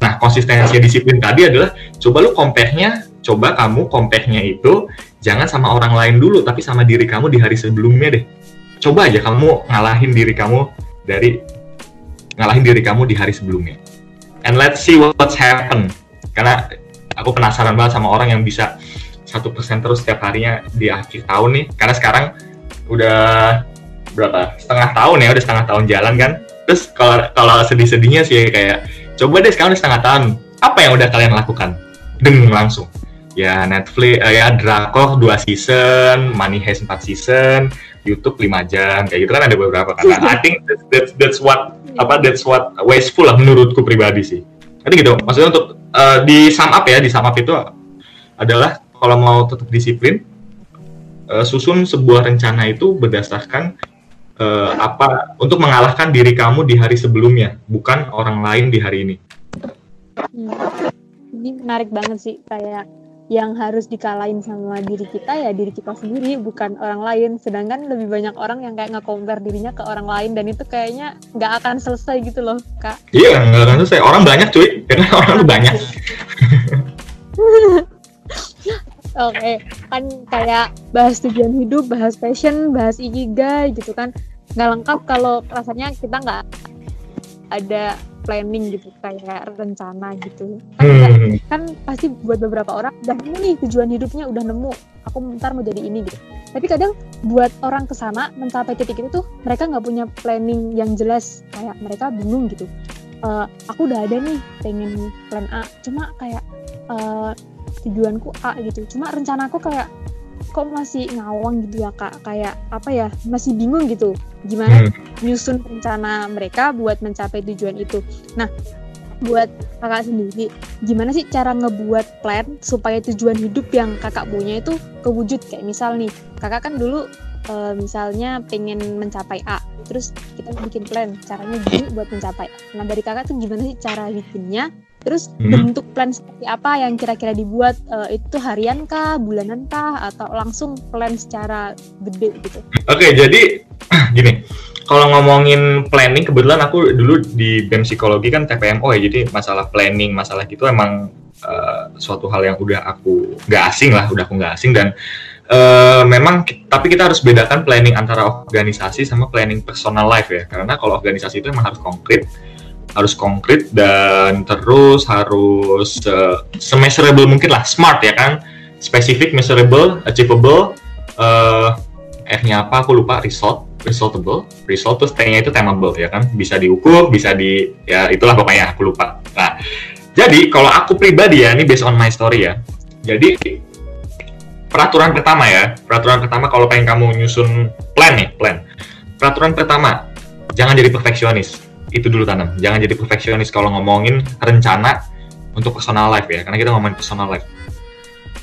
Nah, konsistensi disiplin tadi adalah coba lu compare-nya, coba kamu compare-nya itu jangan sama orang lain dulu tapi sama diri kamu di hari sebelumnya deh. Coba aja kamu ngalahin diri kamu dari ngalahin diri kamu di hari sebelumnya. And let's see what's happen karena aku penasaran banget sama orang yang bisa satu persen terus setiap harinya di akhir tahun nih. Karena sekarang udah berapa? Setengah tahun ya udah setengah tahun jalan kan? Terus kalau kalau sedih-sedihnya sih kayak coba deh sekarang udah setengah tahun apa yang udah kalian lakukan? Deng langsung. Ya Netflix uh, ya Drakor dua season Money Heist 4 season YouTube 5 jam kayak gitu kan ada beberapa kan. I think that's, that's, that's what apa that's what wasteful lah menurutku pribadi sih. Jadi gitu? Maksudnya untuk uh, di sum up ya di sum up itu adalah kalau mau tetap disiplin uh, susun sebuah rencana itu berdasarkan uh, apa untuk mengalahkan diri kamu di hari sebelumnya bukan orang lain di hari ini
Hmm. Ini menarik banget sih kayak yang harus dikalahin sama diri kita ya diri kita sendiri bukan orang lain. Sedangkan lebih banyak orang yang kayak nge-compare dirinya ke orang lain dan itu kayaknya nggak akan selesai gitu loh kak.
Iya nggak akan selesai. Orang banyak cuy. (laughs) Karena orang tuh banyak. (laughs)
Oke kan kayak bahas tujuan hidup bahas passion bahas ikigai gitu kan. Nggak lengkap kalau rasanya kita nggak ada planning gitu kayak rencana gitu. Kan,
Hmm.
kan pasti buat beberapa orang udah nemu nih tujuan hidupnya udah nemu aku ntar mau jadi ini gitu. Tapi kadang buat orang ke sana mencapai titik itu tuh mereka nggak punya planning yang jelas. Kayak mereka bingung gitu. Eh, aku udah ada nih pengen plan A cuma kayak eh, tujuanku A gitu. Cuma rencanaku kayak kok masih ngawang gitu ya kak? Kayak apa ya masih bingung gitu gimana
Hmm.
nyusun rencana mereka buat mencapai tujuan itu. Nah, buat kakak sendiri, gimana sih cara ngebuat plan supaya tujuan hidup yang kakak punya itu kewujud? Kayak misal nih, kakak kan dulu eh, misalnya pengen mencapai A, terus kita bikin plan caranya gini buat mencapai A. Nah, dari kakak tuh gimana sih cara bikinnya? Terus
Hmm.
bentuk plan seperti apa yang kira-kira dibuat? Eh, itu harian kah, bulanan kah, atau langsung plan secara gede gitu?
Oke, jadi (clears throat) gini, kalau ngomongin planning, kebetulan aku dulu di BEM psikologi kan TPMO ya, jadi masalah planning, masalah gitu emang eh, suatu hal yang udah aku nggak asing lah, udah aku nggak asing dan eh, memang tapi kita harus bedakan planning antara organisasi sama planning personal life ya, karena kalau organisasi itu emang harus konkret, harus konkret dan terus harus eh, semeasurable mungkin lah, smart ya kan, specific, measurable, achievable, eh R-nya apa? Aku lupa. Result resultable result terus T-nya itu temable ya kan? Bisa diukur bisa di ya itulah pokoknya. Aku lupa. Nah jadi kalau aku pribadi ya ini based on my story ya. Jadi peraturan pertama ya. Peraturan pertama kalau pengen kamu nyusun plan nih plan. Peraturan pertama jangan jadi perfeksionis itu dulu tanam. Jangan jadi perfeksionis kalau ngomongin rencana untuk personal life ya karena kita ngomongin personal life.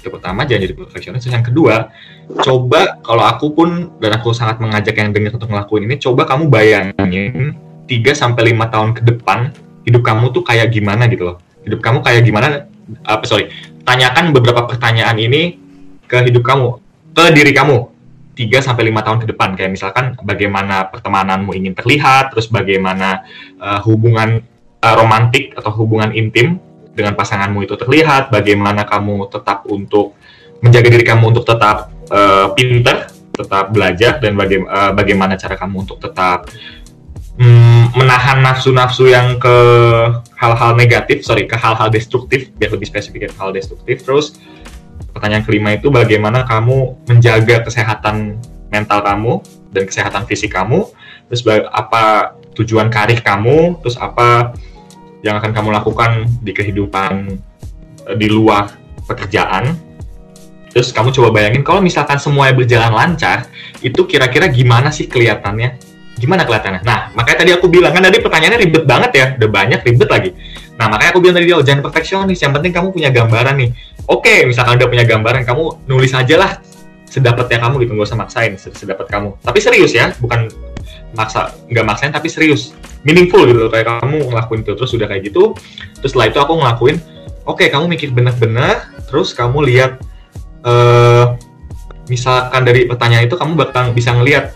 Itu pertama jangan jadi perfeksionis. Yang kedua coba kalau aku pun dan aku sangat mengajak yang dengar untuk ngelakuin ini coba kamu bayangin 3 sampai 5 tahun ke depan hidup kamu tuh kayak gimana gitu loh. Hidup kamu kayak gimana apa sorry. Tanyakan beberapa pertanyaan ini ke hidup kamu ke diri kamu 3 sampai 5 tahun ke depan kayak misalkan bagaimana pertemananmu ingin terlihat terus bagaimana uh, hubungan uh, romantik atau hubungan intim dengan pasanganmu itu terlihat bagaimana kamu tetap untuk menjaga diri kamu untuk tetap uh, pinter, tetap belajar dan baga- uh, bagaimana cara kamu untuk tetap mm, menahan nafsu-nafsu yang ke hal-hal negatif, sorry ke hal-hal destruktif, biar lebih spesifik ke hal destruktif. Terus pertanyaan kelima itu bagaimana kamu menjaga kesehatan mental kamu dan kesehatan fisik kamu. Terus apa tujuan karir kamu, terus apa yang akan kamu lakukan di kehidupan eh, di luar pekerjaan Terus kamu coba bayangin kalau misalkan semuanya berjalan lancar, itu kira-kira gimana sih kelihatannya? Gimana kelihatannya? Nah, makanya tadi aku bilang kan tadi pertanyaannya ribet banget ya, udah banyak ribet lagi. Nah, makanya aku bilang tadi oh, jangan perfeksionis, yang penting kamu punya gambaran nih. Oke, misalkan udah punya gambaran, kamu nulis aja lah sedapatnya kamu gitu, nggak usah maksain sed- sedapat kamu. Tapi serius ya, bukan maksa, nggak maksain tapi serius, meaningful gitu kayak kamu ngelakuin itu terus udah kayak gitu. Terus setelah itu aku ngelakuin, oke kamu mikir bener-bener, terus kamu lihat eh misalkan dari pertanyaan itu kamu bakal bisa ngelihat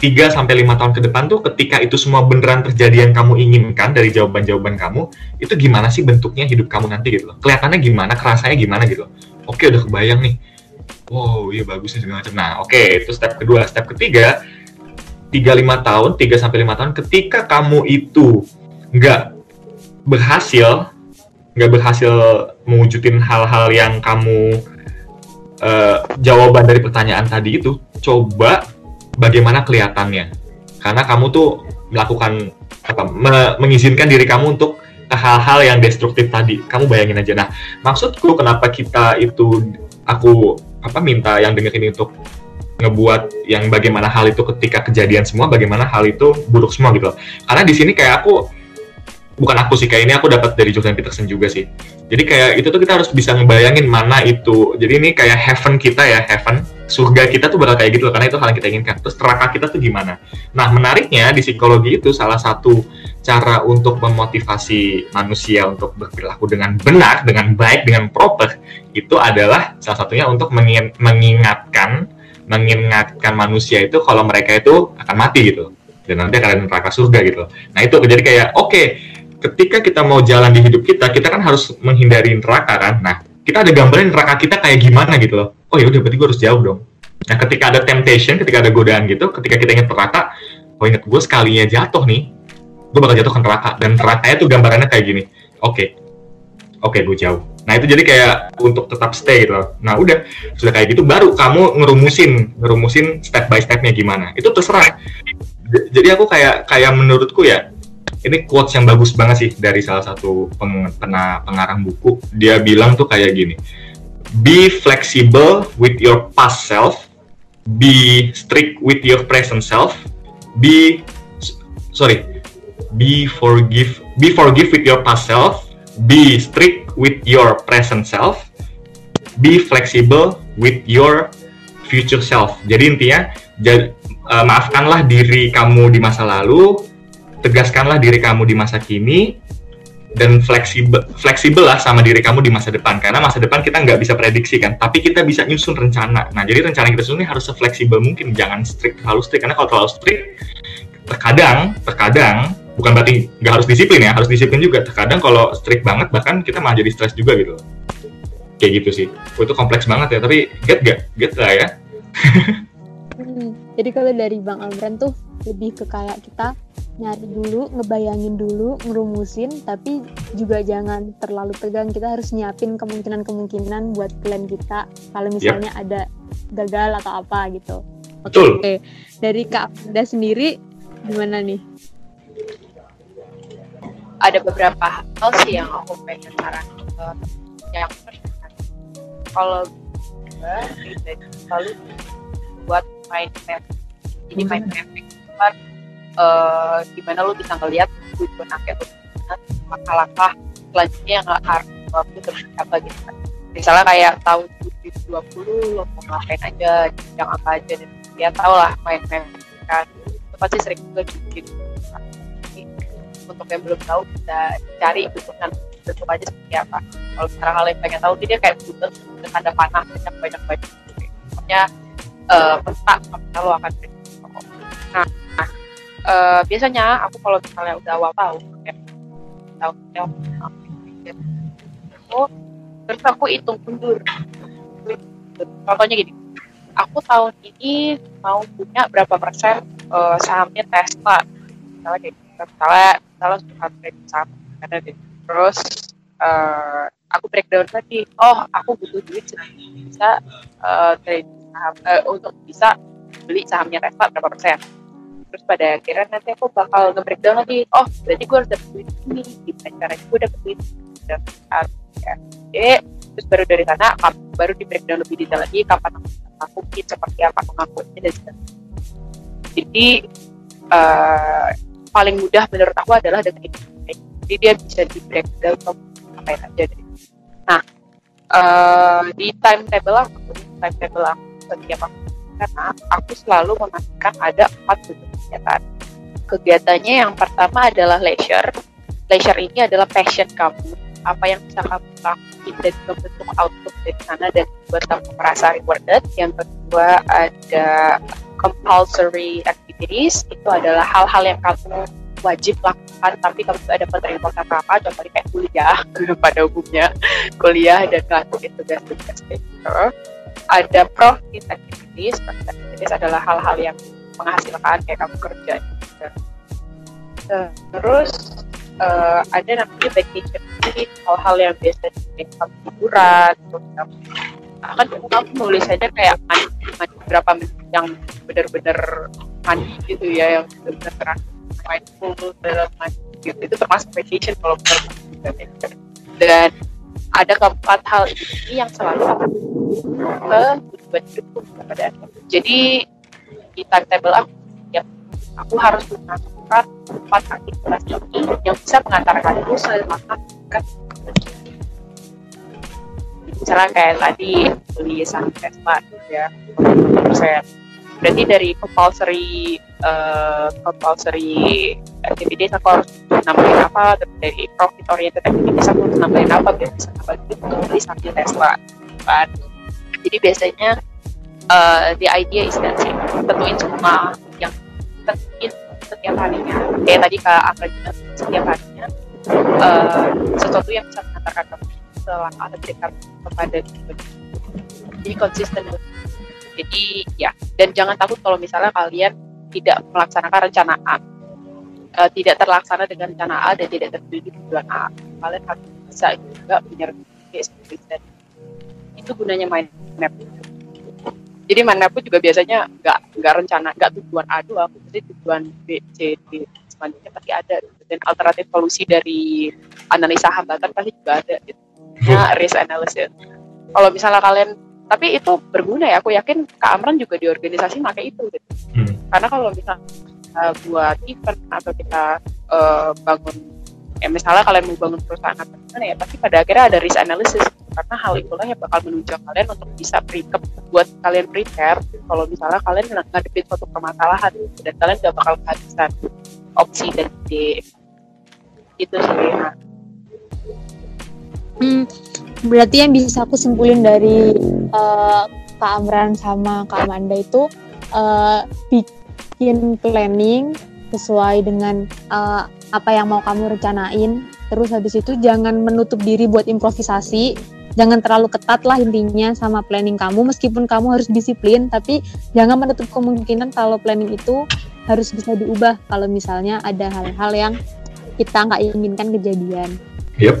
3 sampai 5 tahun ke depan tuh ketika itu semua beneran terjadi yang kamu inginkan dari jawaban-jawaban kamu, itu gimana sih bentuknya hidup kamu nanti gitu loh. Kelihatannya gimana, kerasanya gimana gitu. Oke, udah kebayang nih. Wow, iya bagus nih segala macam. Nah, oke, itu step kedua. Step ketiga, 3-5 tahun, 3 sampai 5 tahun ketika kamu itu nggak berhasil, nggak berhasil mewujudin hal-hal yang kamu eh, jawaban dari pertanyaan tadi itu coba bagaimana kelihatannya. Karena kamu tuh melakukan apa me- mengizinkan diri kamu untuk hal-hal yang destruktif tadi. Kamu bayangin aja. Nah maksudku kenapa kita itu aku apa minta yang denger ini untuk ngebuat yang bagaimana hal itu ketika kejadian semua bagaimana hal itu buruk semua gitu karena di sini kayak aku bukan aku sih kayak ini aku dapat dari Jordan Peterson juga sih. Jadi kayak itu tuh kita harus bisa ngebayangin mana itu. Jadi ini kayak heaven kita ya heaven surga kita tuh bakal kayak gitu loh, karena itu hal yang kita inginkan. Terus neraka kita tuh gimana? Nah, menariknya di psikologi itu salah satu cara untuk memotivasi manusia untuk berperilaku dengan benar, dengan baik, dengan proper itu adalah salah satunya untuk mengin- mengingatkan mengingatkan manusia itu kalau mereka itu akan mati gitu dan nanti akan neraka surga gitu. Nah itu jadi kayak oke ketika kita mau jalan di hidup kita kita kan harus menghindari neraka kan. Nah kita ada gambaran neraka kita kayak gimana gitu loh. Oh ya udah berarti gue harus jauh dong. Nah ketika ada temptation, ketika ada godaan gitu, ketika kita ingat neraka, oh ingat gue sekalinya jatuh nih, gue bakal jatuh ke neraka dan nerakanya tuh gambarannya kayak gini. Oke, oke gue jauh. Nah itu jadi kayak untuk tetap stay gitu. Nah udah sudah kayak gitu baru kamu ngerumusin ngerumusin step by stepnya gimana. Itu terserah. Jadi aku kayak kayak menurutku ya ini quotes yang bagus banget sih dari salah satu peng, pengarang buku. Dia bilang tuh kayak gini. Be flexible with your past self. Be strict with your present self. Be sorry. Be forgive. Be forgive with your past self. Be strict with your present self. Be flexible with your future self. Jadi intinya, ja- eh, maafkanlah diri kamu di masa lalu, tegaskanlah diri kamu di masa kini, dan fleksibel fleksibel lah sama diri kamu di masa depan. Karena masa depan kita nggak bisa prediksi kan tapi kita bisa nyusun rencana. Nah jadi rencana kita susun ini harus sefleksibel mungkin jangan strict terlalu strict. Karena kalau terlalu strict terkadang terkadang bukan berarti nggak harus disiplin ya harus disiplin juga. Terkadang kalau strict banget bahkan kita malah jadi stres juga gitu. Kayak gitu sih. Itu kompleks banget ya tapi get gak get lah ya (laughs)
Hmm, Jadi kalau dari Bang Amran tuh lebih ke kayak kita nyari dulu, ngebayangin dulu, ngerumusin, tapi juga jangan terlalu tegang. Kita harus nyiapin kemungkinan-kemungkinan buat plan kita kalau misalnya ada gagal atau apa gitu. Oke,
Betul.
oke. Dari Kak Amanda sendiri gimana nih?
ada beberapa hal sih yang aku pengen saran ke yang pertama kalau gue pribadi selalu buat mind map. Jadi mind mapping itu kan eh, gimana lu bisa ngeliat tujuan akhir gimana langkah-langkah selanjutnya yang harus lo lakuin terus apa gitu kan. Misalnya kayak tahun 2020 lo mau ngapain aja yang apa aja dan ya tau lah mind mapping kan. Itu pasti sering juga bikin. Untuk yang belum tahu bisa cari bentukan bentuk aja seperti apa. Kalau sekarang kalian pengen tahu dia kayak dan ada panah banyak banyak banyak pokoknya eh peta peta lo akan nah, nah eh, biasanya aku kalau misalnya udah awal tahu kayak tahu tahu aku terus aku hitung mundur. Contohnya gini aku tahun ini mau punya berapa persen eh, sahamnya Tesla? Misalnya kayak gitu. misalnya misalnya suka trade saham karena deh terus eh, aku breakdown lagi oh aku butuh duit bisa eh, trade saham eh, untuk bisa beli sahamnya Tesla berapa persen. Terus pada akhirnya nanti aku bakal nge-breakdown lagi. Oh berarti gue harus dapet duit ini gimana caranya gue dapet duit ini? dan ya terus baru dari sana baru di breakdown lebih detail lagi kapan aku ngakuin seperti apa pengakuannya dan sebagainya jadi eh, paling mudah menurut aku adalah dengan itu jadi dia bisa di breakdown apa aja deh. Nah eh, di timetable aku timetable aku setiap aku. Karena aku selalu memastikan ada empat bentuk kegiatan. Kegiatannya yang pertama adalah leisure. Leisure ini adalah passion kamu. Apa yang bisa kamu lakuin dan membentuk output dari sana dan buat kamu merasa rewarded. Yang kedua ada compulsory activities. Itu adalah hal-hal yang kamu wajib lakukan tapi kamu tidak dapat reward apa apa contohnya kayak kuliah. (laughs) Pada umumnya kuliah dan ngelakuin tugas-tugas kayak gitu ada profit activities profit activities adalah hal-hal yang menghasilkan kayak kamu kerja. Terus eh, ada namanya vacation hal-hal yang biasa bikin kamu liburan terus kamu akan kamu nulis aja kayak mandi, mandi berapa menit yang benar-benar mandi gitu ya yang benar-benar terasa mindful dalam mandi gitu. Itu termasuk vacation kalau menurut dan ada keempat hal ini yang selalu aku ke tujuan hidupku pada akhirnya. jadi di timetable aku ya aku harus melakukan empat aktivitas ini yang bisa mengantarkanku semakin ke misalnya kayak tadi beli saham Tesla ya persen berarti dari compulsory uh, compulsory activities aku harus nambahin apa dari profit oriented activities aku harus nambahin apa biar bisa nambahin beli sahamnya Tesla. Kan? Jadi biasanya uh, the idea is that sih tentuin semua yang tentuin setiap harinya. Kayak tadi kak Amra bilang setiap harinya uh, sesuatu yang bisa mengantarkan kamu selangkah lebih dekat kepada jadi konsisten jadi ya dan jangan takut kalau misalnya kalian tidak melaksanakan rencana A uh, tidak terlaksana dengan rencana A dan tidak tertuju tujuan A kalian harus bisa juga punya seperti itu gunanya mind map jadi mind map juga biasanya nggak nggak rencana nggak tujuan A doang jadi tujuan B C D selanjutnya pasti ada dan alternatif solusi dari analisa hambatan pasti juga ada gitu. nah, risk analysis kalau misalnya kalian tapi itu berguna ya aku yakin Kak Amran juga di organisasi pakai itu gitu. Hmm. karena kalau misalnya buat event atau kita uh, bangun ya misalnya kalian mau bangun perusahaan atau gimana ya tapi pada akhirnya ada risk analysis karena hal itulah yang bakal menunjukkan kalian untuk bisa pre buat kalian prepare kalau misalnya kalian ngadepin suatu permasalahan dan kalian gak bakal kehabisan opsi dan ide itu sih nah.
hmm, berarti yang bisa aku simpulin dari uh, Kak Amran sama Kak Amanda itu uh, bikin planning sesuai dengan uh, apa yang mau kamu rencanain. Terus habis itu jangan menutup diri buat improvisasi. Jangan terlalu ketat lah intinya sama planning kamu meskipun kamu harus disiplin tapi jangan menutup kemungkinan kalau planning itu harus bisa diubah kalau misalnya ada hal-hal yang kita nggak inginkan kejadian.
Yep.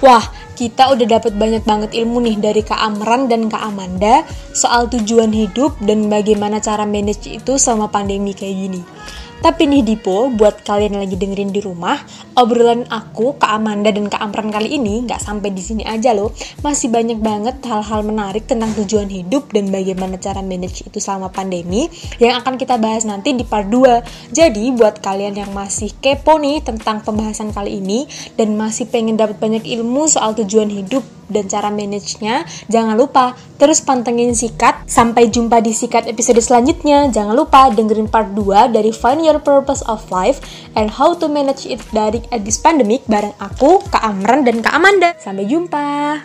Wah, kita udah dapat banyak banget ilmu nih dari Kak Amran dan Kak Amanda soal tujuan hidup dan bagaimana cara manage itu selama pandemi kayak gini. Tapi nih Dipo, buat kalian yang lagi dengerin di rumah, obrolan aku, Kak Amanda dan Kak Amran kali ini nggak sampai di sini aja loh. Masih banyak banget hal-hal menarik tentang tujuan hidup dan bagaimana cara manage itu selama pandemi yang akan kita bahas nanti di part 2. Jadi buat kalian yang masih kepo nih tentang pembahasan kali ini dan masih pengen dapat banyak ilmu soal tujuan hidup dan cara manage-nya, jangan lupa terus pantengin Sikat. Sampai jumpa di Sikat episode selanjutnya. Jangan lupa dengerin part 2 dari Find Your Purpose of Life and How to Manage It dari at this pandemic bareng aku, Kak Amran dan Kak Amanda. Sampai jumpa.